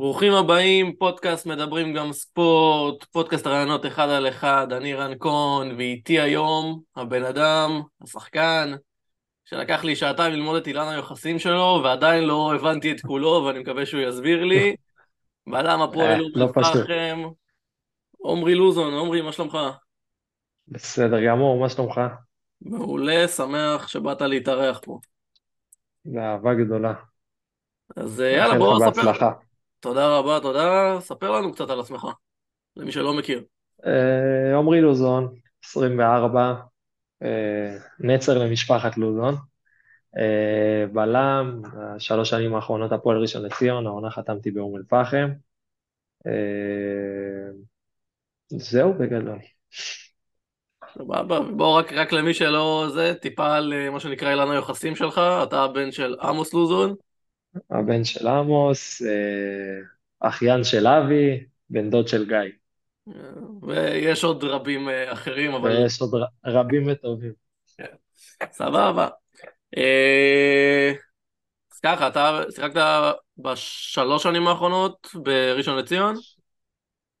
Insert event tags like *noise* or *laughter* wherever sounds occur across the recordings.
ברוכים הבאים, פודקאסט מדברים גם ספורט, פודקאסט רעיונות אחד על אחד, אני רן קון, ואיתי היום הבן אדם, השחקן, שלקח לי שעתיים ללמוד את אילן היוחסים שלו, ועדיין לא הבנתי את כולו, *laughs* ואני מקווה שהוא יסביר לי. בלם הפועל אום. אל-פחם, עומרי לוזון, עומרי, מה שלומך? בסדר גמור, מה שלומך? מעולה, שמח שבאת להתארח פה. באהבה גדולה. אז אה, יאללה, מאחל לך בוא ספר. בהצלחה. תודה רבה, תודה. ספר לנו קצת על עצמך, למי שלא מכיר. אה, עמרי לוזון, 24, אה, נצר למשפחת לוזון. אה, בלם, שלוש שנים האחרונות הפועל ראשון לציון, העונה חתמתי באום אל-פחם. אה, זהו בגדול. סבבה, בוא רק, רק למי שלא זה, טיפה על מה שנקרא אילן היוחסים שלך, אתה הבן של עמוס לוזון, הבן של עמוס, אה, אחיין של אבי, בן דוד של גיא. ויש עוד רבים אה, אחרים, אבל ויש עוד ר- רבים וטובים. סבבה. אה, אז ככה, אתה שיחקת בשלוש שנים האחרונות בראשון לציון?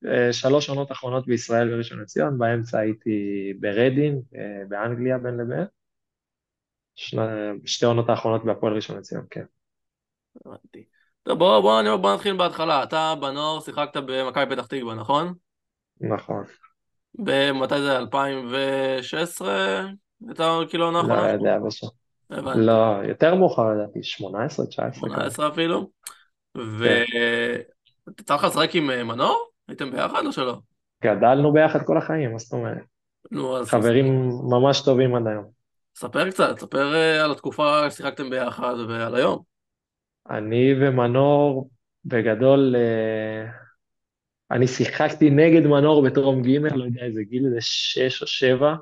אה, שלוש עונות אחרונות בישראל בראשון לציון, באמצע הייתי ברדין, אה, באנגליה בין לבין. שני- שתי עונות האחרונות בהפועל ראשון לציון, כן. הבנתי. טוב, בוא, בוא, אני- בוא נתחיל בהתחלה. אתה בנוער שיחקת במכבי פתח תקווה, נכון? נכון. במתי זה? 2016? הייתה כאילו העונה לא האחרונה? יודע, בשם. הבנתי. לא, יותר מאוחר לדעתי, 18, 19 כזה. 18 אפילו. כן. ויצא לך לשחק עם אה, מנור? הייתם ביחד או שלא? גדלנו ביחד כל החיים, מה זאת אומרת? נו, אז חברים ממש טובים עד היום. ספר קצת, ספר אה, על התקופה ששיחקתם ביחד ועל היום. אני ומנור, בגדול, אה, אני שיחקתי נגד מנור בטרום ג', לא יודע איזה גיל, זה 6 או 7.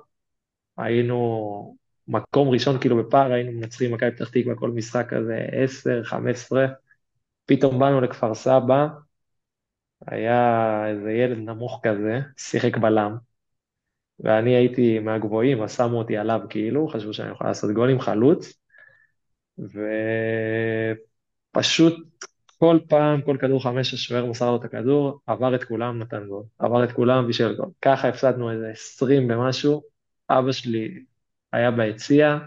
היינו מקום ראשון כאילו בפער, היינו מנצחים מכבי פתח תקווה כל משחק כזה 10, 15. פתאום באנו לכפר סבא, היה איזה ילד נמוך כזה, שיחק בלם, ואני הייתי מהגבוהים, אז שמו אותי עליו כאילו, חשבו שאני יכול לעשות גולים, חלוץ, ופשוט כל פעם, כל כדור חמש, השוער מסר לו את הכדור, עבר את כולם, נתן גול, עבר את כולם, בישל גול. ככה הפסדנו איזה 20 במשהו, אבא שלי היה ביציע,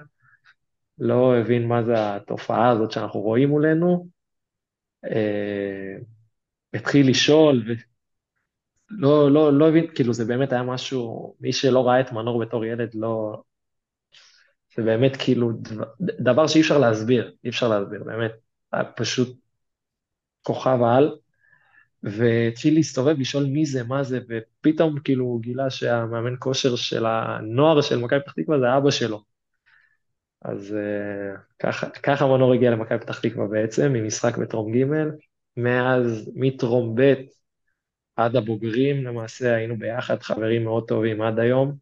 לא הבין מה זה התופעה הזאת שאנחנו רואים מולנו, אה, התחיל לשאול, ולא לא, לא הבין, כאילו זה באמת היה משהו, מי שלא ראה את מנור בתור ילד, לא... זה באמת כאילו דבר שאי אפשר להסביר, אי אפשר להסביר, באמת. היה פשוט כוכב על, והתחיל להסתובב, לשאול מי זה, מה זה, ופתאום כאילו הוא גילה שהמאמן כושר של הנוער של מכבי פתח תקווה זה אבא שלו. אז אה, ככה, ככה מנור הגיע למכבי פתח תקווה בעצם, ממשחק בטרום ג', מאז, מטרום ב' עד הבוגרים, למעשה היינו ביחד, חברים מאוד טובים עד היום,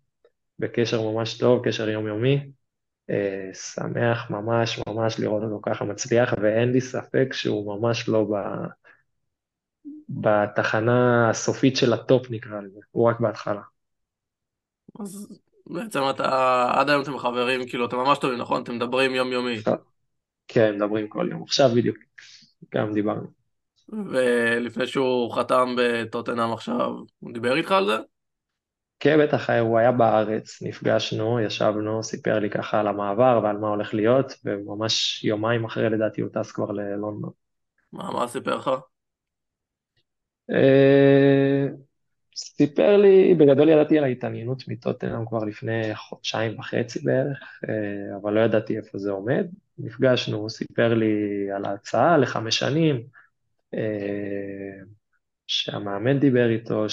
בקשר ממש טוב, קשר יומיומי. אה, שמח ממש ממש לראות אותו ככה מצליח, ואין לי ספק שהוא ממש לא ב... בתחנה הסופית של ה top נקרא לזה, הוא רק בהתחלה. אז בעצם אתה, עד היום אתם חברים, כאילו אתם ממש טובים, נכון? אתם מדברים יומיומי. כן, מדברים כל יום. עכשיו בדיוק, גם דיברנו. ולפני שהוא חתם בטוטנאם עכשיו, הוא דיבר איתך על זה? כן, בטח, הוא היה בארץ, נפגשנו, ישבנו, סיפר לי ככה על המעבר ועל מה הולך להיות, וממש יומיים אחרי לדעתי הוא טס כבר ללונדון. מה, מה סיפר לך? אה, סיפר לי, בגדול ידעתי על ההתעניינות מטוטנאם כבר לפני חודשיים וחצי בערך, אה, אבל לא ידעתי איפה זה עומד. נפגשנו, הוא סיפר לי על ההצעה לחמש שנים, אה, שהמאמן דיבר איתו,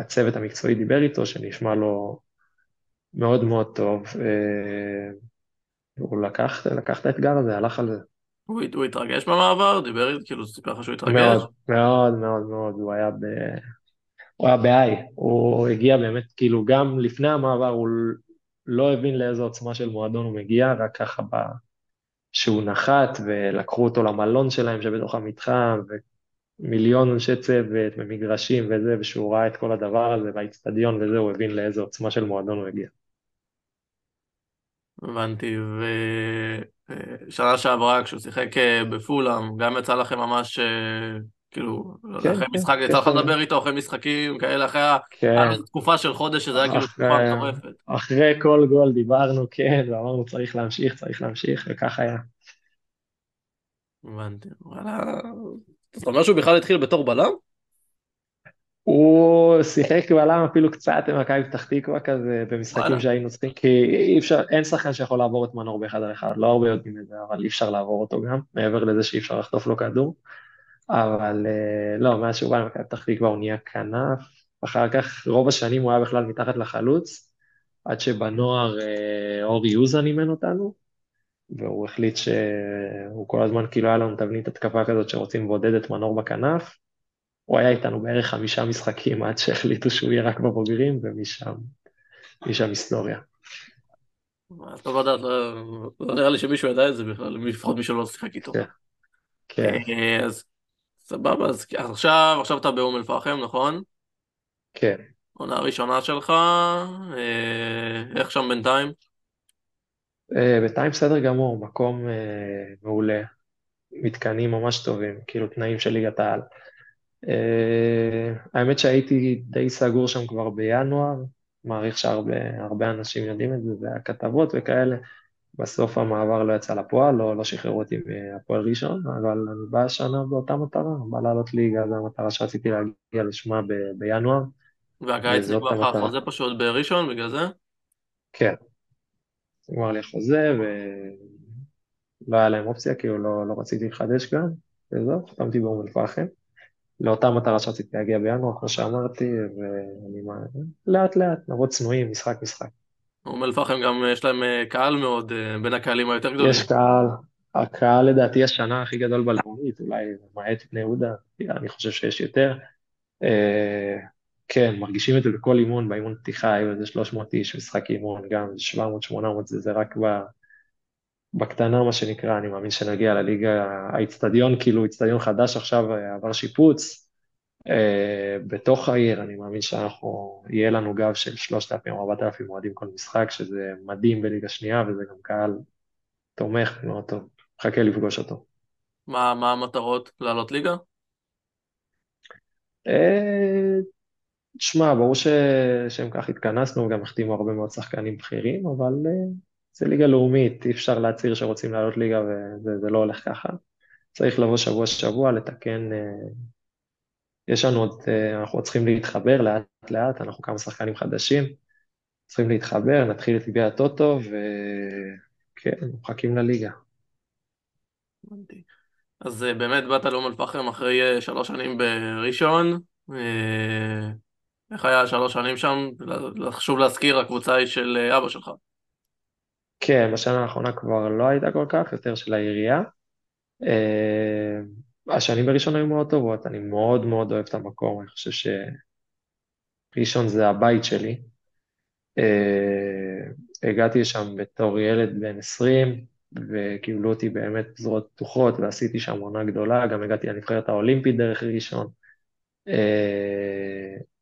שהצוות המקצועי דיבר איתו, שנשמע לו מאוד מאוד טוב. אה, הוא לקח, לקח את האתגר הזה, הלך על זה. הוא, הוא התרגש במעבר? דיבר, כאילו, סיפר לך שהוא התרגש? מאוד, מאוד, מאוד, מאוד, הוא היה ב... הוא היה בהיי, הוא הגיע באמת, כאילו גם לפני המעבר הוא לא הבין לאיזו עוצמה של מועדון הוא מגיע, רק ככה ב... שהוא נחת ולקחו אותו למלון שלהם שבתוך המתחם, ומיליון אנשי צוות ומגרשים וזה, ושהוא ראה את כל הדבר הזה והאיצטדיון וזה, הוא הבין לאיזו עוצמה של מועדון הוא הגיע. הבנתי, ושנה שעברה כשהוא שיחק אה, בפולאם, גם יצא לכם ממש, אה, כאילו, לא כן, אחרי כן, משחק, יצא לך לדבר איתו אחרי משחקים כאלה, אחרי, כן, תקופה של חודש שזה היה כאילו תקופה מטורפת. אחרי כל גול דיברנו, כן, ואמרנו צריך להמשיך, צריך להמשיך, וכך היה. הבנתי, וואלה, זאת אומרת שהוא בכלל התחיל בתור בלם? הוא שיחק בלם אפילו קצת עם מכבי פתח תקווה כזה, במשחקים שהיינו צריכים, כי אי אפשר, אין שחקן שיכול לעבור את מנור באחד על אחד, לא הרבה יודעים את זה, אבל אי אפשר לעבור אותו גם, מעבר לזה שאי אפשר לחטוף לו כדור. אבל אה, לא, מאז שהוא בא למכבי פתח תקווה הוא נהיה כנף, אחר כך רוב השנים הוא היה בכלל מתחת לחלוץ, עד שבנוער אה, אורי יוזן אימן אותנו, והוא החליט שהוא כל הזמן כאילו היה לנו תבנית התקפה כזאת שרוצים לבודד את מנור בכנף, הוא היה איתנו בערך חמישה משחקים עד שהחליטו שהוא יהיה רק בבוגרים, ומשם משם היסטוריה. טוב לדעת, לא לא נראה לי שמישהו ידע את זה בכלל, לפחות מי שלא שיחק איתו. כן, כן, אה, אז סבבה, אז עכשיו, עכשיו אתה באום אל-פחם, נכון? כן. עונה ראשונה שלך, אה, איך שם בינתיים? אה, בינתיים בסדר גמור, מקום אה, מעולה, מתקנים ממש טובים, כאילו תנאים של ליגת העל. אה, האמת שהייתי די סגור שם כבר בינואר, מעריך שהרבה הרבה אנשים יודעים את זה, זה היה כתבות וכאלה. בסוף המעבר לא יצא לפועל, לא, לא שחררו אותי מהפועל ראשון, אבל אני בא השנה באותה מטרה, בא לעלות ליגה, זו המטרה שרציתי להגיע לשמה ב, בינואר, והקיץ נגמר לך. החוזה פשוט בראשון, בגלל זה? כן, נגמר לי החוזה, ולא היה להם אופציה, כאילו לא, לא רציתי לחדש גם, וזהו, חתמתי באום אל-פחם. לאותה מטרה שרציתי להגיע בינואר, כמו שאמרתי, ואני לאט לאט, נעבוד צנועים, משחק משחק. אום אל-פחם גם יש להם אה, קהל מאוד, אה, בין הקהלים היותר גדולים. יש קהל, הקהל לדעתי השנה הכי גדול בלאומית, אולי למעט בני יהודה, אני חושב שיש יותר. כן, מרגישים את זה בכל אימון, באימון פתיחה היו איזה 300 איש, משחק אימון, גם 700-800, זה, זה רק ב, בקטנה מה שנקרא, אני מאמין שנגיע לליגה, האיצטדיון, כאילו איצטדיון חדש עכשיו אה, עבר שיפוץ, אה, בתוך העיר, אני מאמין שאנחנו, יהיה לנו גב של 3,000 או 4,000 אוהדים כל משחק, שזה מדהים בליגה שנייה, וזה גם קהל תומך מאוד טוב, מחכה לפגוש אותו. מה מה המטרות? לעלות ליגה? אה, תשמע, ברור ש... שהם כך התכנסנו, וגם החתימו הרבה מאוד שחקנים בכירים, אבל אה, זה ליגה לאומית, אי אפשר להצהיר שרוצים לעלות ליגה וזה זה לא הולך ככה. צריך לבוא שבוע-שבוע, לתקן, אה, יש לנו עוד, אה, אנחנו צריכים להתחבר לאט-לאט, אנחנו כמה שחקנים חדשים, צריכים להתחבר, נתחיל את ליגה הטוטו, וכן, מחכים לליגה. אז באמת באת לאום אל-פחם אחרי שלוש שנים בראשון. איך היה שלוש שנים שם? חשוב להזכיר, הקבוצה היא של אה, אבא שלך. כן, בשנה האחרונה כבר לא הייתה כל כך, יותר של העירייה. אה, השנים בראשון היו מאוד טובות, אני מאוד מאוד אוהב את המקום, אני חושב שראשון זה הבית שלי. אה, הגעתי לשם בתור ילד בן 20, וקיבלו אותי באמת בזרועות פתוחות, ועשיתי שם עונה גדולה, גם הגעתי לנבחרת האולימפית דרך ראשון.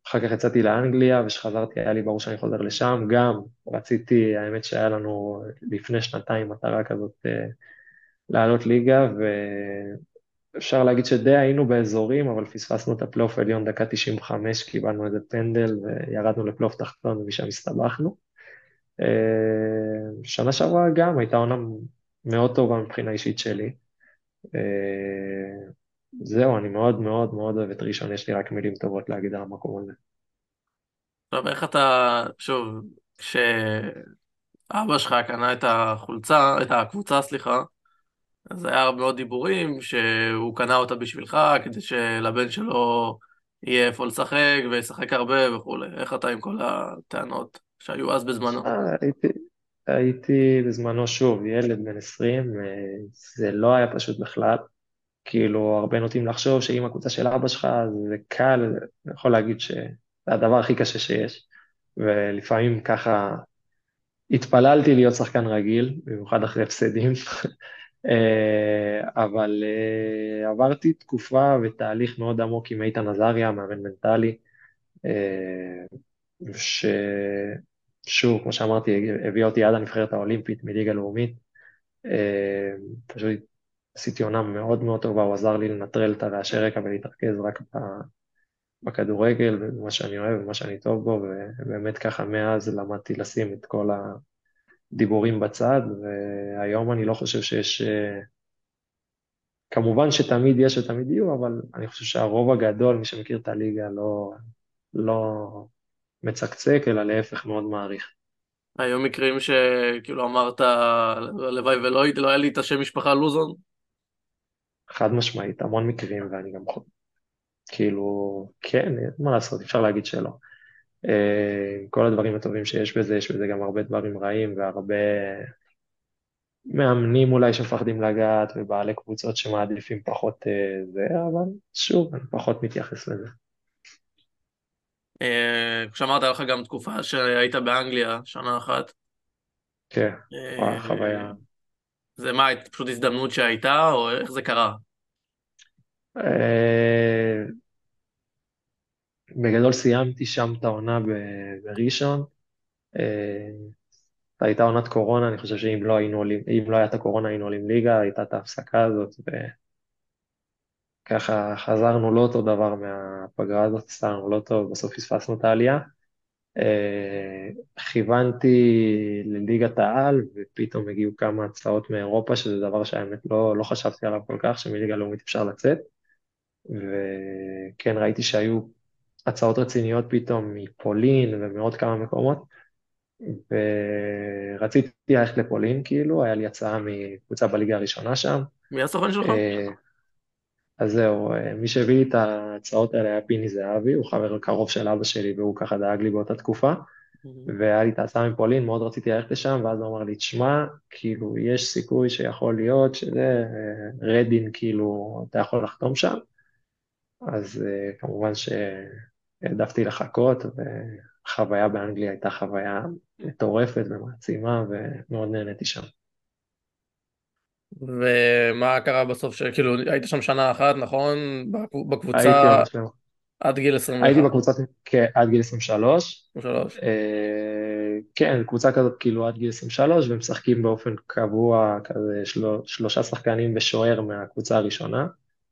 אה, אחר כך יצאתי לאנגליה, וכשחזרתי היה לי ברור שאני חוזר לשם, גם רציתי, האמת שהיה לנו לפני שנתיים מטרה כזאת אה, לעלות ליגה, ואפשר להגיד שדי היינו באזורים, אבל פספסנו את הפלייאוף העליון דקה 95, קיבלנו איזה פנדל וירדנו לפלייאוף תחתון ומשם הסתבכנו. אה, שנה שעברה גם הייתה עונה מאוד טובה מבחינה אישית שלי. זהו, אני מאוד מאוד מאוד אוהב את ראשון, יש לי רק מילים טובות להגיד על המקום הזה. עכשיו, איך אתה, שוב, כשאבא שלך קנה את החולצה, את הקבוצה, סליחה, אז היה הרבה מאוד דיבורים שהוא קנה אותה בשבילך, כדי שלבן שלו יהיה איפה לשחק וישחק הרבה וכולי. איך אתה עם כל הטענות שהיו אז בזמנו? אה, הייתי, הייתי בזמנו שוב ילד בן 20, אה, זה לא היה פשוט בכלל. כאילו, הרבה נוטים לחשוב שאם הקבוצה של אבא שלך זה קל, אני יכול להגיד שזה הדבר הכי קשה שיש. ולפעמים ככה התפללתי להיות שחקן רגיל, במיוחד אחרי הפסדים. *laughs* אה, אבל אה, עברתי תקופה ותהליך מאוד עמוק עם איתן עזריה, מאמן מנטלי, אה, שוב, כמו שאמרתי, הביא אותי עד הנבחרת האולימפית מליגה לאומית. פשוט עשיתי עונה מאוד מאוד טובה, הוא עזר לי לנטרל את הרעשי רקע ולהתרכז רק בכדורגל ובמה שאני אוהב ומה שאני טוב בו, ובאמת ככה מאז למדתי לשים את כל הדיבורים בצד, והיום אני לא חושב שיש... אה, כמובן שתמיד יש ותמיד יהיו, אבל אני חושב שהרוב הגדול, מי שמכיר את הליגה, לא, לא מצקצק, אלא להפך מאוד מעריך. היו מקרים שכאילו אמרת, הלוואי ולא לא היה לי את השם משפחה לוזון? חד משמעית, המון מקרים, ואני גם כאילו, כן, מה לעשות, אפשר להגיד שלא. אה, כל הדברים הטובים שיש בזה, יש בזה גם הרבה דברים רעים והרבה מאמנים אולי שמפחדים לגעת ובעלי קבוצות שמעדיפים פחות אה, זה, אבל שוב, אני פחות מתייחס לזה. אה, כשאמרת לך גם תקופה שהיית באנגליה, שנה אחת. כן, חוויה. זה מה, פשוט הזדמנות שהייתה, או איך זה קרה? בגדול סיימתי שם את העונה בראשון. אה, הייתה עונת קורונה, אני חושב שאם לא היינו עולים, אם לא הייתה הקורונה היינו עולים ליגה, הייתה את ההפסקה הזאת, וככה חזרנו לא אותו דבר מהפגרה הזאת, עשינו לא טוב, בסוף פספסנו את העלייה. אה, כיוונתי לליגת העל, ופתאום הגיעו כמה הצעות מאירופה, שזה דבר שהאמת לא, לא חשבתי עליו כל כך, שמליגה לאומית אפשר לצאת. וכן, ראיתי שהיו הצעות רציניות פתאום מפולין ומעוד כמה מקומות, ורציתי ללכת לפולין, כאילו, היה לי הצעה מקבוצה בליגה הראשונה שם. מי הסוכן שלך? אה, אז זהו, אה, מי שהביא לי את ההצעות האלה היה פיני זהבי, הוא חבר קרוב של אבא שלי והוא ככה דאג לי באותה תקופה. והיה לי את ההצעה מפולין, מאוד רציתי ללכת לשם, ואז הוא אמר לי, תשמע, כאילו, יש סיכוי שיכול להיות שזה, אה, רדין, כאילו, אתה יכול לחתום שם. אז כמובן ש... העדפתי לחכות, וחוויה באנגליה הייתה חוויה מטורפת ומעצימה, ומאוד נהניתי שם. ומה קרה בסוף, שכאילו היית שם שנה אחת, נכון? בקבוצה... הייתי עד גיל 21. הייתי בקבוצה כן, עד גיל 23. 23. אה, כן, קבוצה כזאת כאילו עד גיל 23, ומשחקים באופן קבוע כזה של, שלושה שחקנים ושוער מהקבוצה הראשונה.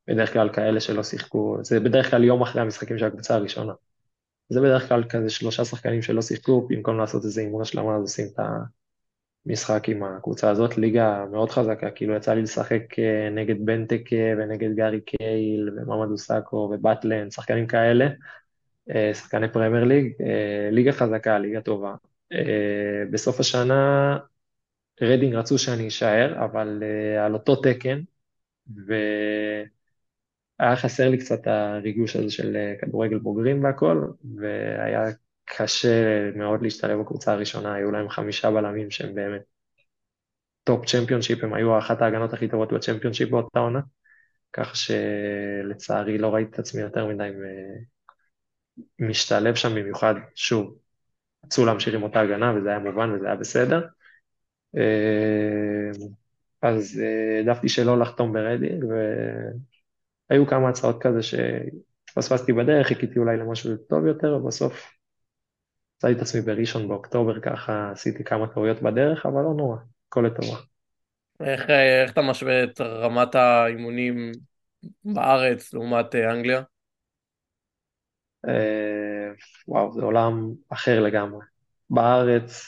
בדרך כלל כאלה שלא שיחקו, זה בדרך כלל יום אחרי המשחקים של הקבוצה הראשונה. זה בדרך כלל כזה שלושה שחקנים שלא שיחקו, במקום לעשות איזה אימון השלמה, אז עושים את המשחק עם הקבוצה הזאת. ליגה מאוד חזקה, כאילו יצא לי לשחק אה, נגד בנטק ונגד גארי קייהיל וממדו סאקו ובטלן, שחקנים כאלה, אה, שחקני פרמייר ליג, אה, ליגה חזקה, ליגה טובה. בסוף השנה רדינג רצו שאני אשאר, אבל על אותו תקן, והיה חסר לי קצת הריגוש הזה של אה, כדורגל בוגרים והכל, והיה קשה מאוד להשתלב בקבוצה הראשונה, היו להם חמישה בלמים שהם באמת top צ'מפיונשיפ, הם היו אחת ההגנות הכי טובות בצ'מפיונשיפ באותה עונה, כך שלצערי לא ראיתי את עצמי יותר מדי משתלב שם במיוחד, שוב, רצו להמשיך עם אותה הגנה וזה היה מובן וזה היה בסדר. אה, אז אה, העדפתי שלא לחתום ברדינג, והיו כמה הצעות כזה שפספסתי בדרך, חיכיתי אולי למשהו טוב יותר, ובסוף מצאתי את עצמי בראשון באוקטובר, ככה עשיתי כמה טעויות בדרך, אבל לא נורא, הכל לטובה. איך, איך אתה משווה את רמת האימונים בארץ לעומת אה, אנגליה? אה, וואו, זה עולם אחר לגמרי. בארץ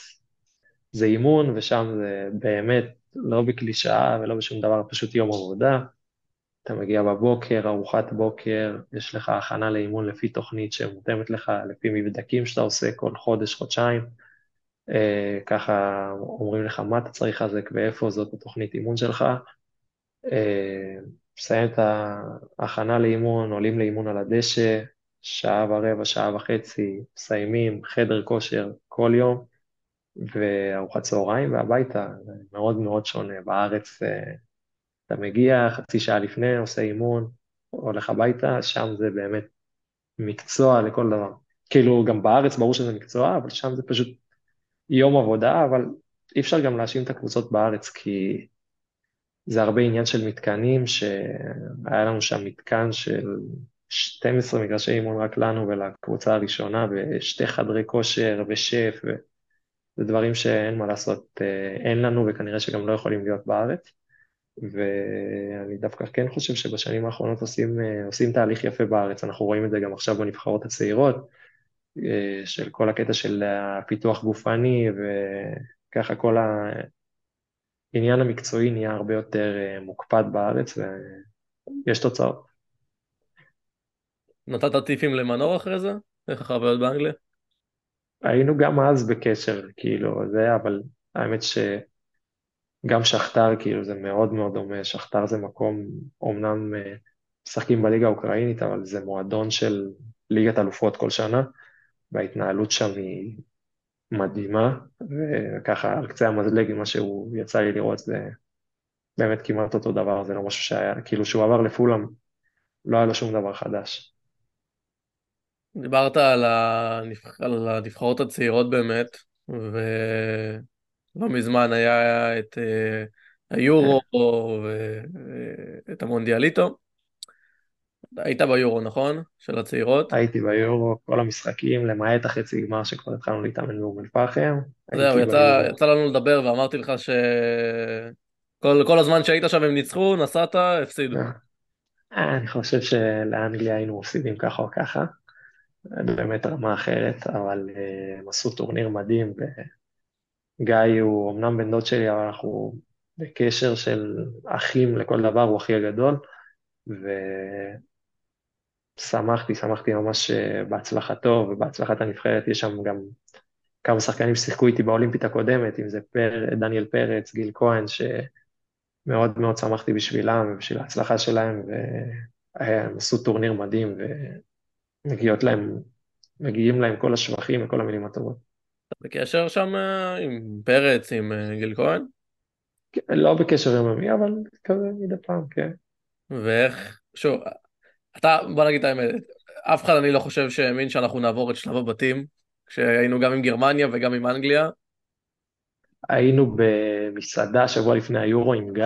זה אימון, ושם זה באמת לא בקלישאה ולא בשום דבר, פשוט יום עבודה. אתה מגיע בבוקר, ארוחת בוקר, יש לך הכנה לאימון לפי תוכנית שמותאמת לך, לפי מבדקים שאתה עושה כל חודש, חודשיים. אה, ככה אומרים לך מה אתה צריך לחזק ואיפה זאת התוכנית אימון שלך. אה, מסיים את ההכנה לאימון, עולים לאימון על הדשא, שעה ורבע, שעה וחצי, מסיימים, חדר כושר כל יום. וארוחת צהריים והביתה, זה מאוד מאוד שונה. בארץ אה, אתה מגיע חצי שעה לפני, עושה אימון, הולך הביתה, שם זה באמת מקצוע לכל דבר. כאילו, גם בארץ ברור שזה מקצוע, אבל שם זה פשוט יום עבודה, אבל אי אפשר גם להאשים את הקבוצות בארץ, כי זה הרבה עניין של מתקנים, שהיה לנו שם מתקן של 12 מגרשי אימון רק לנו ולקבוצה הראשונה, ושתי חדרי כושר ושף, ו... זה דברים שאין מה לעשות, אה, אין לנו וכנראה שגם לא יכולים להיות בארץ. ואני דווקא כן חושב שבשנים האחרונות עושים, אה, עושים תהליך יפה בארץ, אנחנו רואים את זה גם עכשיו בנבחרות הצעירות, אה, של כל הקטע של הפיתוח גופני, וככה כל העניין המקצועי נהיה הרבה יותר אה, מוקפד בארץ, ויש תוצאות. נתת טיפים למנור אחרי זה? איך החוויות באנגליה? היינו גם אז בקשר, כאילו, זה, אבל האמת ש... גם שכתר, כאילו, זה מאוד מאוד דומה, שכתר זה מקום, אומנם אה, משחקים בליגה האוקראינית, אבל זה מועדון של ליגת אלופות כל שנה, וההתנהלות שם היא מדהימה, וככה על קצה המזלג, מה שהוא יצא לי לראות, זה באמת כמעט אותו דבר, זה לא משהו שהיה, כאילו, שהוא עבר לפולאם, לא היה לו שום דבר חדש. דיברת על, הנבח... על הנבחרות הצעירות באמת, ו... לא מזמן היה את אה, היורו ואת המונדיאליטו. היית ביורו, נכון? של הצעירות? הייתי ביורו, כל המשחקים, למעט החצי גמר שכבר התחלנו להתאמן באום אל-פחם. זהו, יצא, יצא לנו לדבר ואמרתי לך שכל הזמן שהיית שם הם ניצחו, נסעת, הפסידו. אה, אני חושב שלאנגליה היינו מפסידים ככה או ככה. באמת רמה אחרת, אבל אה, הם עשו טורניר מדהים, גיא הוא אמנם בן דוד שלי, אבל אנחנו בקשר של אחים לכל דבר, הוא אחי הגדול, ושמחתי, שמחתי ממש אה, בהצלחתו ובהצלחת הנבחרת, יש שם גם כמה שחקנים ששיחקו איתי באולימפית הקודמת, אם זה פר, דניאל פרץ, גיל כהן, שמאוד מאוד שמחתי בשבילם ובשביל ההצלחה שלהם, והם עשו טורניר מדהים, ומגיעים להם, להם כל השבחים וכל המילים הטובות. אתה בקשר שם אה, עם פרץ, עם אה, גיל כהן? כן, לא בקשר יומיומי, אבל כזה מדי פעם, כן. ואיך, שוב, אתה, בוא נגיד את האמת, אף אחד אני לא חושב שהאמין שאנחנו נעבור את שלב הבתים, כשהיינו גם עם גרמניה וגם עם אנגליה. היינו במסעדה שבוע לפני היורו עם גיא,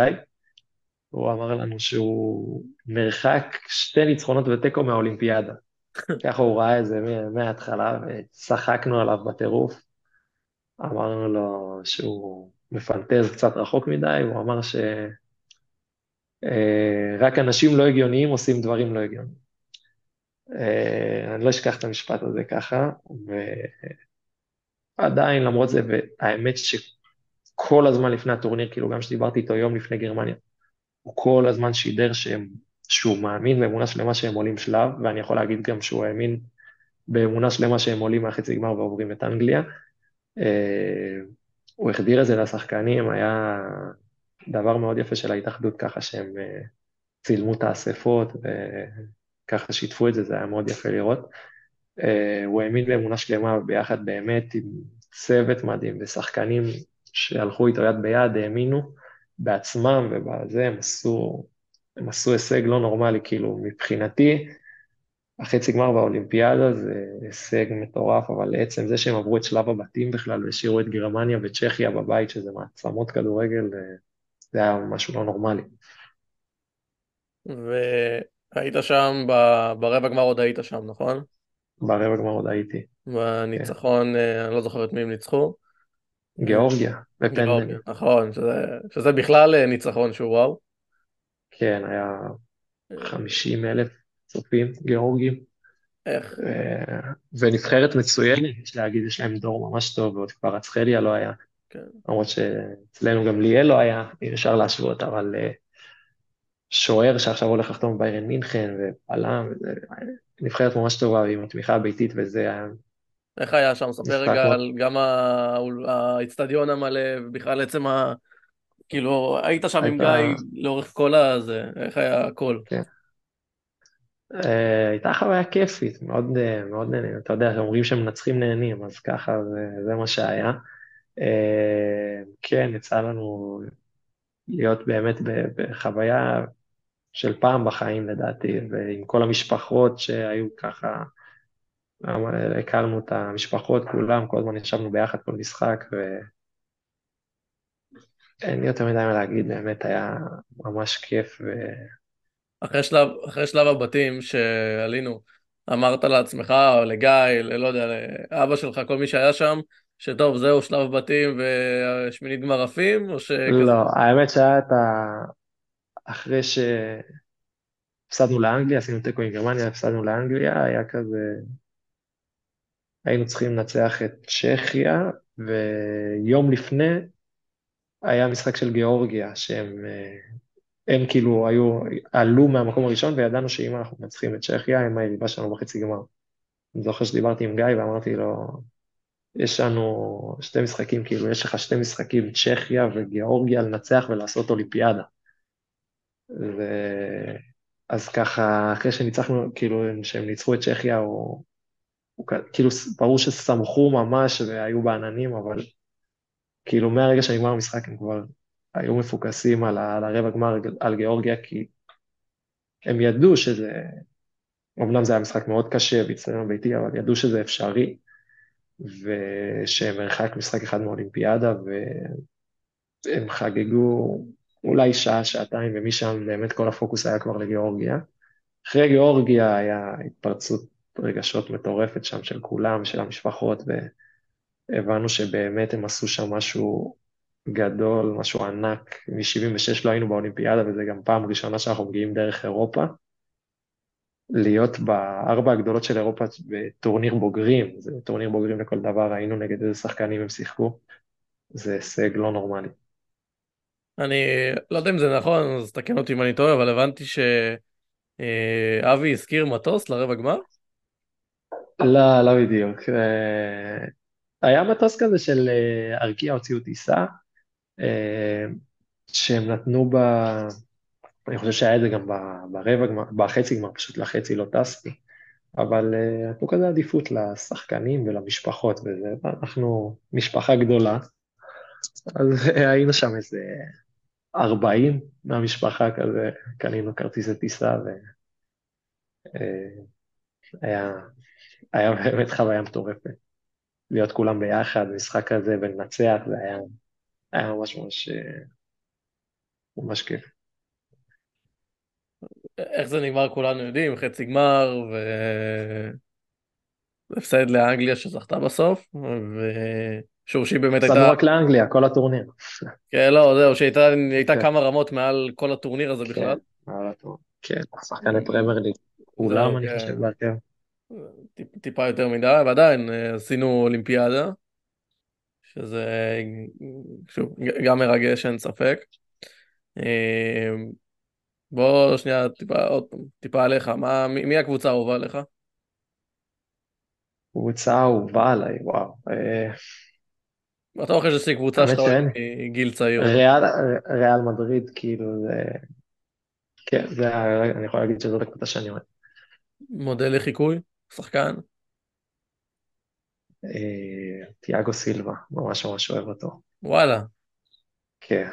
הוא אמר לנו שהוא מרחק שתי ניצחונות ותיקו מהאולימפיאדה. *laughs* ככה הוא ראה את זה מההתחלה, וצחקנו עליו בטירוף. אמרנו לו שהוא מפנטז קצת רחוק מדי, הוא אמר שרק אה, אנשים לא הגיוניים עושים דברים לא הגיוניים. אה, אני לא אשכח את המשפט הזה ככה, ועדיין, למרות זה, והאמת שכל הזמן לפני הטורניר, כאילו גם כשדיברתי איתו יום לפני גרמניה, הוא כל הזמן שידר שהם, שהוא מאמין באמונה שלמה שהם עולים שלב, ואני יכול להגיד גם שהוא האמין באמונה שלמה שהם עולים מהחצי גמר ועוברים את אנגליה. אה, הוא החדיר את זה לשחקנים, היה דבר מאוד יפה של ההתאחדות ככה שהם אה, צילמו את האספות וככה שיתפו את זה, זה היה מאוד יפה לראות. אה, הוא האמין באמונה שלמה ביחד באמת עם צוות מדהים ושחקנים שהלכו איתו יד ביד, האמינו בעצמם ובזה הם עשו, הם עשו הישג לא נורמלי, כאילו מבחינתי, החצי גמר באולימפיאדה זה הישג מטורף, אבל עצם זה שהם עברו את שלב הבתים בכלל והשאירו את גרמניה וצ'כיה בבית, שזה מעצמות כדורגל, אה, זה היה משהו לא נורמלי. והיית שם, ברבע גמר עוד היית שם, נכון? ברבע גמר עוד הייתי. בניצחון, כן. אני לא זוכר את מי הם ניצחו. גיאורגיה, בפנדל. נכון, שזה, שזה בכלל אה, ניצחון שהוא וואו. כן, היה 50 אלף צופים גיאורגים. איך? ונבחרת מצוינת, יש להגיד, יש להם דור ממש טוב, ועוד כבר אצחליה לא היה. כן. למרות שאצלנו גם ליאל לא היה, אם אפשר להשוות, אבל אה, שוער שעכשיו הולך לחתום ביירן מינכן, ובלם, נבחרת ממש טובה, עם התמיכה הביתית, וזה היה... איך היה שם? ספר רגע על גם האיצטדיון המלא, ובכלל עצם ה... כאילו, היית שם עם גיא לאורך כל הזה, איך היה הכל? כן. אה, הייתה חוויה כיפית, מאוד, אה, מאוד נהנים, אתה יודע, אומרים שמנצחים נהנים, אז ככה זה, זה מה שהיה. אה, כן, יצא לנו להיות באמת בחוויה של פעם בחיים לדעתי, ועם כל המשפחות שהיו ככה, הכרנו את המשפחות כולם, כל הזמן ישבנו ביחד כל משחק, ואין לי יותר מדי מה להגיד, באמת היה ממש כיף. ו... אחרי שלב, אחרי שלב הבתים שעלינו, אמרת לעצמך, או לגיא, לא יודע, לאבא שלך, כל מי שהיה שם, שטוב, זהו שלב בתים ושמינית גמר עפים, או שכזה... לא, האמת שהיה את ה... אחרי שהפסדנו לאנגליה, עשינו תיקו עם גרמניה, הפסדנו לאנגליה, היה כזה... היינו צריכים לנצח את צ'כיה, ויום לפני היה משחק של גיאורגיה, שהם אה, הם כאילו היו, עלו מהמקום הראשון, וידענו שאם אנחנו מנצחים את צ'כיה, הם היריבה שלנו בחצי גמר. אני זוכר שדיברתי עם גיא ואמרתי לו, יש לנו שתי משחקים, כאילו, יש לך שתי משחקים, צ'כיה וגיאורגיה, לנצח ולעשות אולימפיאדה. ו... אז ככה, אחרי שניצחנו, כאילו, שהם ניצחו את צ'כיה, הוא, הוא כאילו, ברור ששמחו ממש והיו בעננים, אבל כאילו, מהרגע שנגמר המשחק הם כבר היו מפוקסים על, ה... על הרבע גמר, על גיאורגיה, כי הם ידעו שזה, אמנם זה היה משחק מאוד קשה באצטדיון ביתי, אבל ידעו שזה אפשרי, ושהם מרחק משחק אחד מאולימפיאדה, והם חגגו אולי שעה, שעתיים, ומשם באמת כל הפוקוס היה כבר לגיאורגיה. אחרי גיאורגיה היה התפרצות רגשות מטורפת שם של כולם, של המשפחות, והבנו שבאמת הם עשו שם משהו גדול, משהו ענק. מ-76 לא היינו באולימפיאדה, וזה גם פעם ראשונה שאנחנו מגיעים דרך אירופה. להיות בארבע הגדולות של אירופה בטורניר בוגרים, זה טורניר בוגרים לכל דבר, ראינו נגד איזה שחקנים הם שיחקו, זה הישג לא נורמלי. אני לא יודע אם זה נכון, אז תקן אותי אם אני טועה, אבל הבנתי שאבי הזכיר מטוס לרבע גמר? לא, לא בדיוק. אה, היה מטוס כזה של אה, ארקיע הוציאו טיסה, אה, שהם נתנו ב... אני חושב שהיה את זה גם ברבע גמר, בחצי גמר, פשוט לחצי לא טסתי, אבל אה, נתנו כזה עדיפות לשחקנים ולמשפחות וזה, אנחנו משפחה גדולה, אז *laughs* היינו שם איזה 40 מהמשפחה כזה, קנינו כרטיסי טיסה והיה אה, היה באמת חוויה מטורפת. להיות כולם ביחד, משחק כזה ולנצח, זה היה, היה ממש ממש, אה, ממש כיף. איך זה נגמר כולנו יודעים, חצי גמר, ו... הפסד לאנגליה שזכתה בסוף, ושורשי באמת הייתה... הפסדנו רק לאנגליה, כל הטורניר. כן, לא, זהו, שהייתה כן. כמה רמות מעל כל הטורניר הזה בכלל. כן, שחקני פרמייר ליג, כולם אני כן. חושב בהרכב. טיפה יותר מדי, ועדיין אה, עשינו אולימפיאדה, שזה שוב, גם מרגש, אין ספק. אה, בוא שנייה טיפה, עוד פעם, טיפה עליך, מה, מי, מי הקבוצה האהובה עליך? קבוצה אהובה עליי, וואו. אה, בטוח יש איזושהי קבוצה שאתה אוהב מגיל צעיר. ריאל, ריאל מדריד, כאילו זה... כן, זה, אני יכול להגיד שזאת הקבוצה שאני אוהב. מודל לחיקוי? שחקן? תיאגו סילבה, ממש ממש אוהב אותו. וואלה. כן.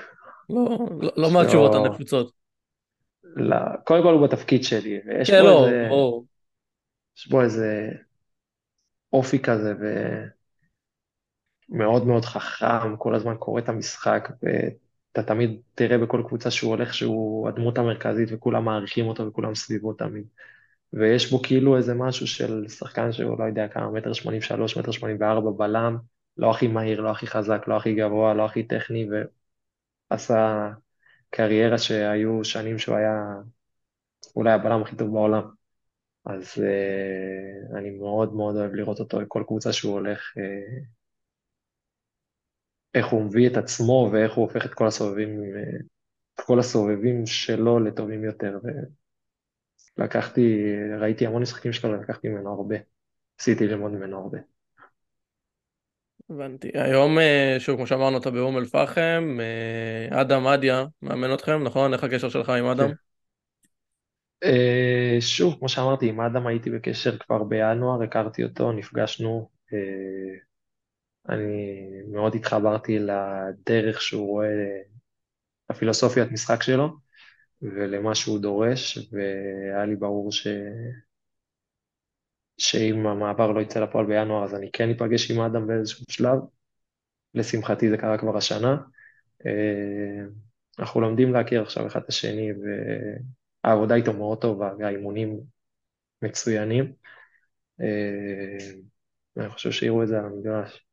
לא, לא, לא מהתשובות הנפוצות. לא, קודם כל הוא בתפקיד שלי, ויש כן, בו לא, איזה... ברור. יש בו איזה אופי כזה, ומאוד מאוד חכם, כל הזמן קורא את המשחק, ואתה תמיד תראה בכל קבוצה שהוא הולך שהוא הדמות המרכזית, וכולם מעריכים אותו וכולם סביבו תמיד. ויש בו כאילו איזה משהו של שחקן שהוא לא יודע כמה, מטר שמונים ושלוש, מטר שמונים וארבע בלם, לא הכי מהיר, לא הכי חזק, לא הכי גבוה, לא הכי טכני, ועשה קריירה שהיו שנים שהוא היה אולי הבלם הכי טוב בעולם. אז uh, אני מאוד מאוד אוהב לראות אותו, כל קבוצה שהוא הולך, uh, איך הוא מביא את עצמו ואיך הוא הופך את כל הסובבים, uh, כל הסובבים שלו לטובים יותר. ולקחתי, ראיתי המון משחקים שלו ולקחתי ממנו הרבה. עשיתי ללמוד ממנו הרבה. הבנתי. היום, שוב, כמו שאמרנו, אתה באום אל-פחם, אדם אדיה מאמן אתכם, נכון? איך הקשר שלך עם אדם? אה, שוב, כמו שאמרתי, עם אדם הייתי בקשר כבר בינואר, הכרתי אותו, נפגשנו. אה, אני מאוד התחברתי לדרך שהוא רואה, הפילוסופיית משחק שלו ולמה שהוא דורש, והיה לי ברור ש... שאם המעבר לא יצא לפועל בינואר, אז אני כן אפגש עם אדם באיזשהו שלב. לשמחתי זה קרה כבר השנה. אה, אנחנו לומדים להכיר עכשיו אחד את השני, והעבודה איתו מאוד טובה, והאימונים מצוינים. אה, אני חושב שיראו את זה על המגרש.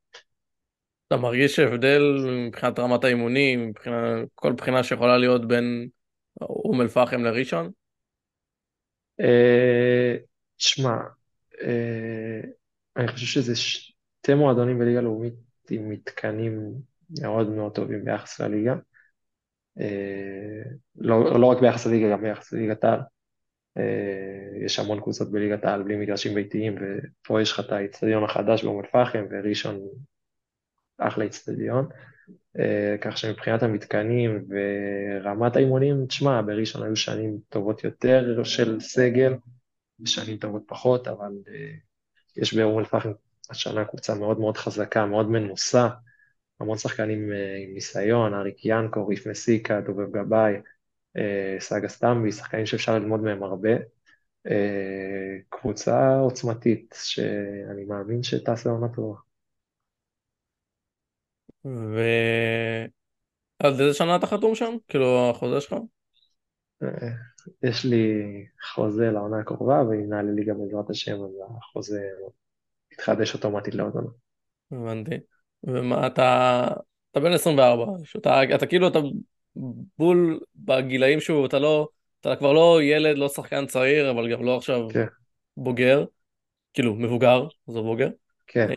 אתה מרגיש הבדל מבחינת רמת האימונים, מבחינת כל בחינה שיכולה להיות בין אום אל-פחם לראשון? אה, תשמע, אה, אני חושב שזה שתי מועדונים בליגה לאומית עם מתקנים מאוד מאוד טובים ביחס לליגה. אה, לא, לא רק ביחס לליגה, גם ביחס לליגת העל. אה, יש המון קבוצות בליגת העל בלי מגרשים ביתיים, ופה יש לך את האיצטדיון החדש באום אל-פחם, וראשון אחלה איצטדיון. אה, כך שמבחינת המתקנים ורמת האימונים, תשמע, בראשון היו שנים טובות יותר של סגל, ושנים טובות פחות, אבל יש באום אל-פחם השנה קבוצה מאוד מאוד חזקה, מאוד מנוסה, המון שחקנים עם ניסיון, אריק ינקו, ריף מסיקה, דובב גבאי, סאגה סטמבי, שחקנים שאפשר ללמוד מהם הרבה. קבוצה עוצמתית, שאני מאמין שתעשה עונה טובה. ועד איזה שנה אתה חתום שם? כאילו, החוזה שלך? יש לי חוזה לעונה הקרובה, ואם נעלה ליגה בעזרת השם, אז החוזה מתחדש אוטומטית לעוד עונה. הבנתי. ומה אתה... אתה בן 24, שאתה, אתה כאילו, אתה בול בגילאים שהוא, אתה לא, אתה כבר לא ילד, לא שחקן צעיר, אבל גם לא עכשיו כן. בוגר, כאילו מבוגר, זה בוגר. כן.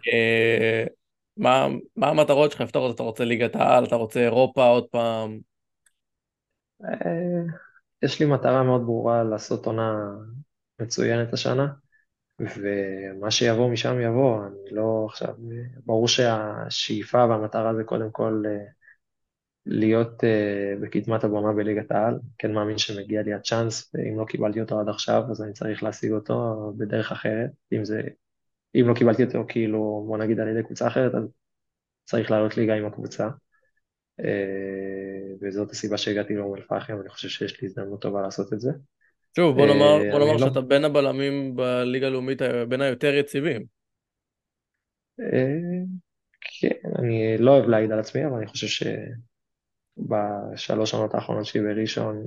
אה, מה, מה המטרות שלך לפתור? אתה רוצה ליגת העל, אתה רוצה אירופה עוד פעם? אה, יש לי מטרה מאוד ברורה לעשות עונה מצוינת השנה, ומה שיבוא משם יבוא, אני לא עכשיו, ברור שהשאיפה והמטרה זה קודם כל אה, להיות uh, בקדמת הבמה בליגת העל, כן מאמין שמגיע לי הצ'אנס, ואם לא קיבלתי אותו עד עכשיו, אז אני צריך להשיג אותו בדרך אחרת, אם זה, אם לא קיבלתי אותו כאילו, בוא נגיד על ידי קבוצה אחרת, אז צריך לעלות ליגה עם הקבוצה. Uh, וזאת הסיבה שהגעתי לאום אל-פחם, אני חושב שיש לי הזדמנות טובה לעשות את זה. שוב, בוא נאמר, uh, בוא נאמר לא- שאתה. בין הבלמים בליגה הלאומית, בין היותר יציבים. Uh, כן, אני לא אוהב להעיד על עצמי, אבל אני חושב ש... בשלוש שנות האחרונות שלי בראשון,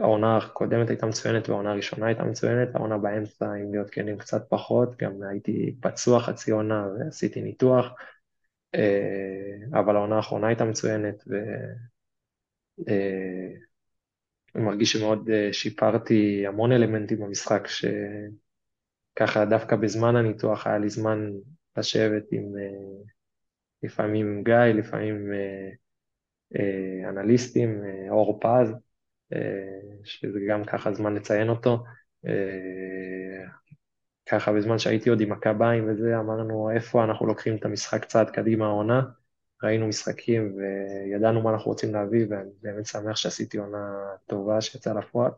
העונה הקודמת הייתה מצוינת והעונה הראשונה הייתה מצוינת, העונה באמצע, אם להיות כנים, קצת פחות, גם הייתי פצוע חצי עונה ועשיתי ניתוח, אה, אבל העונה האחרונה הייתה מצוינת ואני אה, מרגיש שמאוד אה, שיפרתי המון אלמנטים במשחק, שככה דווקא בזמן הניתוח היה לי זמן לשבת עם, לפעמים עם גיא, לפעמים אנליסטים, אור פז, שזה גם ככה זמן לציין אותו. ככה בזמן שהייתי עוד עם הקביים וזה, אמרנו איפה אנחנו לוקחים את המשחק צעד קדימה העונה. ראינו משחקים וידענו מה אנחנו רוצים להביא, ואני באמת שמח שעשיתי עונה טובה שיצאה לפועל,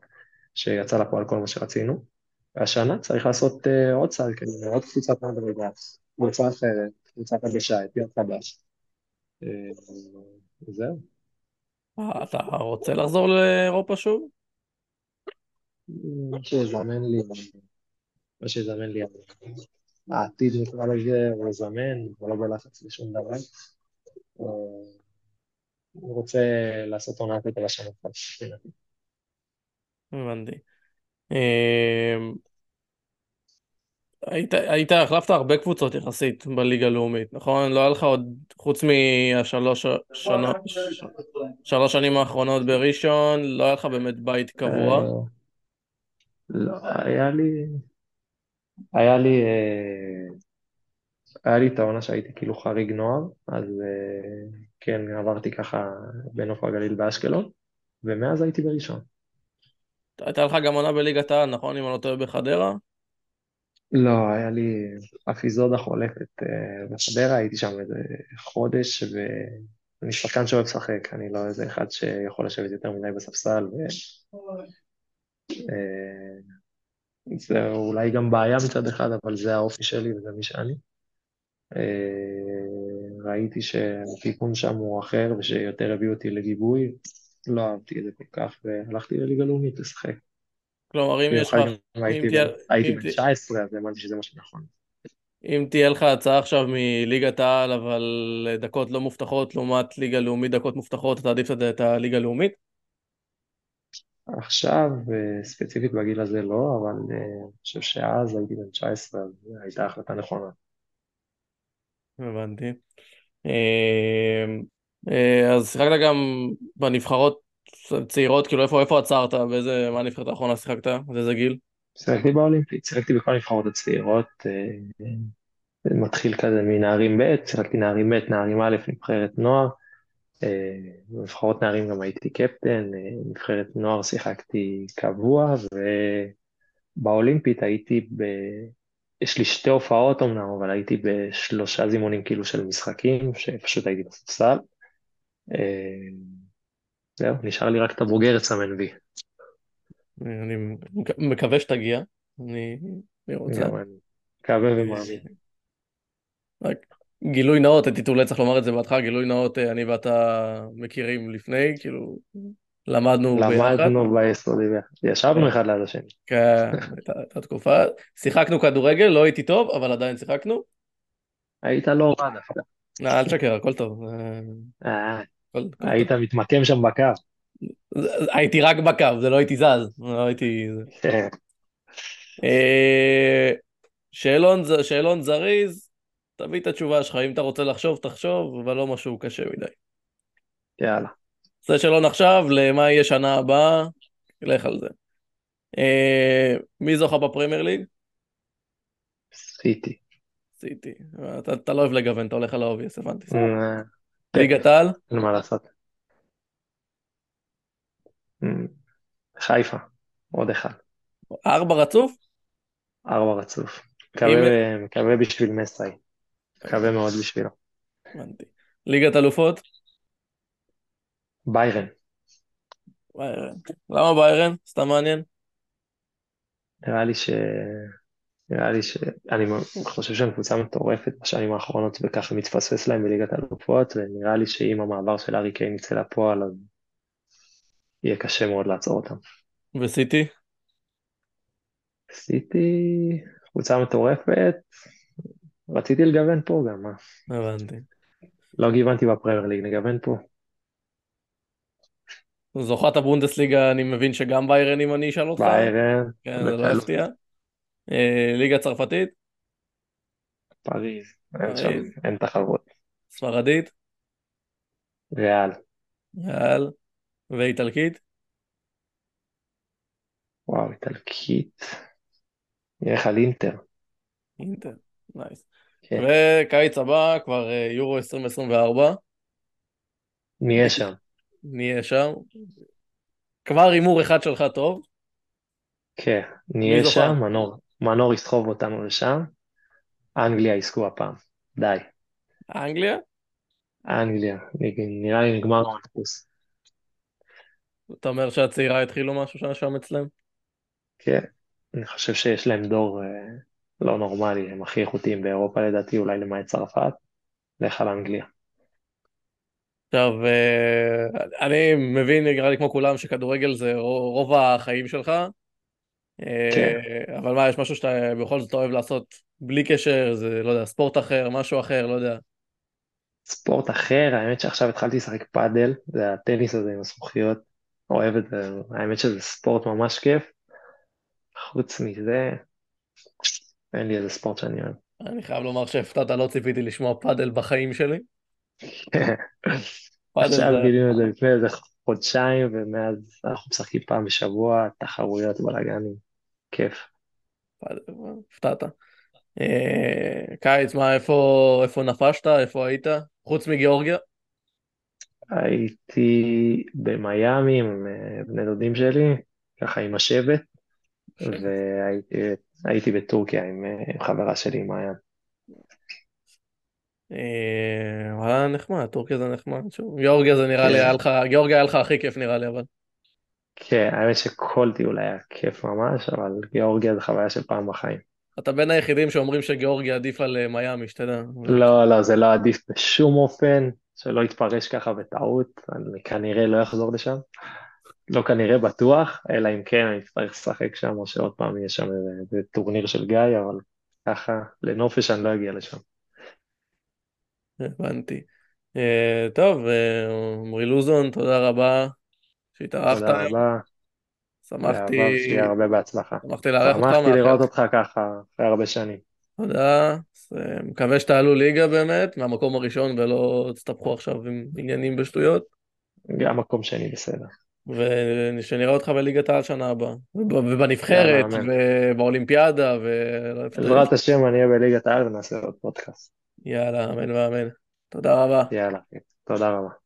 שיצא לפועל כל מה שרצינו. והשנה צריך לעשות uh, עוד צעד קדימה, עוד קבוצת מדרגה, קבוצה אחרת, קבוצה חדשה, אתגר חדש. זהו. אה, אתה רוצה לחזור לאירופה שוב? מה שיזמן לי, מה שיזמן לי, העתיד נקרא לזה, הוא זמן, הוא לא בלחץ לשום דבר. אה, אני רוצה לעשות עונה יותר לשנה הבנתי. היית, היית, החלפת הרבה קבוצות יחסית בליגה הלאומית, נכון? לא היה לך עוד, חוץ מהשלוש שנות, שלוש שנים האחרונות בראשון, לא היה לך באמת בית קבוע? אה, לא, היה לי, היה לי, אה, היה לי את העונה שהייתי כאילו חריג נוער, אז אה, כן, עברתי ככה בנוף הגליל באשקלון, ומאז הייתי בראשון. הייתה לך גם עונה בליגת העל, נכון? אם אני לא טועה בחדרה? לא, היה לי אפיזודה חולפת אה, בחדרה, הייתי שם איזה חודש, ואני שחקן שאוהב לשחק, אני לא איזה אחד שיכול לשבת יותר מדי בספסל, ו... אה, זה אולי גם בעיה מצד אחד, אבל זה האופי שלי וזה מי שאני. אה, ראיתי שהתיקון שם הוא אחר ושיותר הביאו אותי לגיבוי, לא אהבתי את זה כל כך, והלכתי לליגה לאומית לשחק. כלומר, אם יש לך... הייתי בן 19, אז האמנתי שזה מה שנכון. אם תהיה לך הצעה עכשיו מליגת העל, אבל דקות לא מובטחות, לעומת ליגה לאומית דקות מובטחות, אתה עדיף את הליגה הלאומית? עכשיו, אה, ספציפית בגיל הזה לא, אבל אה, אני חושב שאז הייתי בן 19, אז הייתה החלטה נכונה. הבנתי. אה, אז שיחקת גם בנבחרות צעירות, כאילו איפה, איפה עצרת? באיזה, מה הנבחרת האחרונה שיחקת? עד איזה גיל? שיחקתי באולימפית, שיחקתי בכל הנבחרות הצעירות, אה, מתחיל כזה מנערים ב', שיחקתי נערים ב', נערים א', נבחרת נוער, אה, בנבחרות נערים גם הייתי קפטן, אה, נבחרת נוער שיחקתי קבוע, ובאולימפית הייתי ב... יש לי שתי הופעות אמנם, אבל הייתי בשלושה זימונים כאילו של משחקים, שפשוט הייתי בספסל. אה, זהו, נשאר לי רק את הבוגרת סמן וי. אני מקווה שתגיע. אני רוצה. מקווה ומאמין. רק גילוי נאות, הייתי אולי צריך לומר את זה בהתחלה, גילוי נאות, אה, אני ואתה מכירים לפני, כאילו, למדנו ביחד. למדנו ביסודי ישבנו אחד ליד השני. כן, הייתה תקופה, שיחקנו כדורגל, לא הייתי טוב, אבל עדיין שיחקנו. היית לא רע דווקא. אה, אל תשקר, הכל טוב. אה, היית מתמקם שם בקו. הייתי רק בקו, זה לא הייתי זז, לא הייתי... כן. שאלון זריז, תביא את התשובה שלך, אם אתה רוצה לחשוב, תחשוב, אבל לא משהו קשה מדי. יאללה. זה שלא נחשב, למה יהיה שנה הבאה, לך על זה. אה, מי זוכה בפרמייר ליג? סיטי. סיטי. אתה, אתה לא אוהב לגוון, אתה הולך על ה obvious, הבנתי. אה, ליגת העל? אין מה לעשות. אה, חיפה, עוד אחד. ארבע רצוף? ארבע רצוף. מקווה, בשביל מסאי. מקווה מאוד בשבילו. הבנתי. ליגת אלופות? ביירן. ביירן. למה ביירן? סתם מעניין. נראה לי ש... נראה לי ש... אני חושב שהם קבוצה מטורפת בשנים האחרונות וככה מתפספס להם בליגת האלופות ונראה לי שאם המעבר של ארי קיין יצא לפועל אז יהיה קשה מאוד לעצור אותם. וסיטי? סיטי קבוצה מטורפת, רציתי לגוון פה גם, מה? הבנתי. לא גיוונתי בפרמייר ליג, נגוון פה. זוכת הבונדסליגה, אני מבין שגם ביירן אם אני אשאל אותך. ביירן. כן, זה לא יפתיע. אה, ליגה צרפתית? פריז, אין תחרות. ספרדית? ריאל. ריאל. ואיטלקית? וואו, איטלקית. נלך על אינטר. אינטר, nice. כן. וקיץ הבא, כבר אה, יורו 2024. נהיה שם. נהיה שם. כבר הימור אחד שלך טוב. כן, נהיה שם, מנור, מנור יסחוב אותנו לשם. אנגליה יזכו הפעם, די. אנגליה? אנגליה, נראה לי נגמר המדפוס. אתה אומר שהצעירה התחילו משהו שם אצלם? כן, אני חושב שיש להם דור אה, לא נורמלי, הם הכי איכותיים באירופה לדעתי, אולי למעט צרפת, לך על אנגליה. עכשיו, אה, אני מבין, נראה לי כמו כולם, שכדורגל זה רוב החיים שלך. אה, כן. אבל מה, יש משהו שאתה בכל זאת אוהב לעשות בלי קשר, זה, לא יודע, ספורט אחר, משהו אחר, לא יודע. ספורט אחר, האמת שעכשיו התחלתי לשחק פאדל, זה הטניס הזה עם הזכוכיות, אוהב את זה, האמת שזה ספורט ממש כיף. חוץ מזה, אין לי איזה ספורט שאני אוהב. אני חייב לומר שהפתעת, לא ציפיתי לשמוע פאדל בחיים שלי. *laughs* עכשיו גילינו את זה לפני איזה חודשיים, ומאז אנחנו משחקים פעם בשבוע, תחרויות, בלאגנים, כיף. הפתעת. אה, קיץ, מה, איפה נפשת? איפה היית? חוץ מגיאורגיה? הייתי במיאמי עם אה, בני דודים שלי, ככה עם השבט, והייתי בטורקיה עם אה, חברה שלי, מעיין. וואלה נחמד, טורקיה זה נחמד. גיאורגיה זה נראה לי, לך, גיאורגיה היה לך הכי כיף נראה לי, אבל. כן, האמת שכל טיול היה כיף ממש, אבל גיאורגיה זה חוויה של פעם בחיים. אתה בין היחידים שאומרים שגיאורגיה עדיף על מיאמי, שתדע. לא, לא, זה לא עדיף בשום אופן, שלא יתפרש ככה בטעות, אני כנראה לא אחזור לשם. לא כנראה בטוח, אלא אם כן אני אצטרך לשחק שם, או שעוד פעם יהיה שם איזה טורניר של גיא, אבל ככה, לנופש אני לא אגיע לשם. הבנתי. Uh, טוב, אה, עמרי uh, לוזון, תודה רבה שהתארחת. תודה רבה. שמחתי... שיהיה הרבה בהצלחה. שמחתי לארח אותך. שמחתי לראות אותך ככה אחרי הרבה שנים. תודה. אה, מקווה שתעלו ליגה באמת, מהמקום הראשון ולא תסתבכו עכשיו עם עניינים בשטויות. גם מקום שני בסדר. ושנראה אותך בליגת העל שנה הבאה. וב- ובנבחרת. ובאולימפיאדה, ו... בעזרת השם אני אהיה בליגת העל ונעשה עוד פודקאסט. יאללה, אמן ואמן. תודה רבה. יאללה, תודה רבה.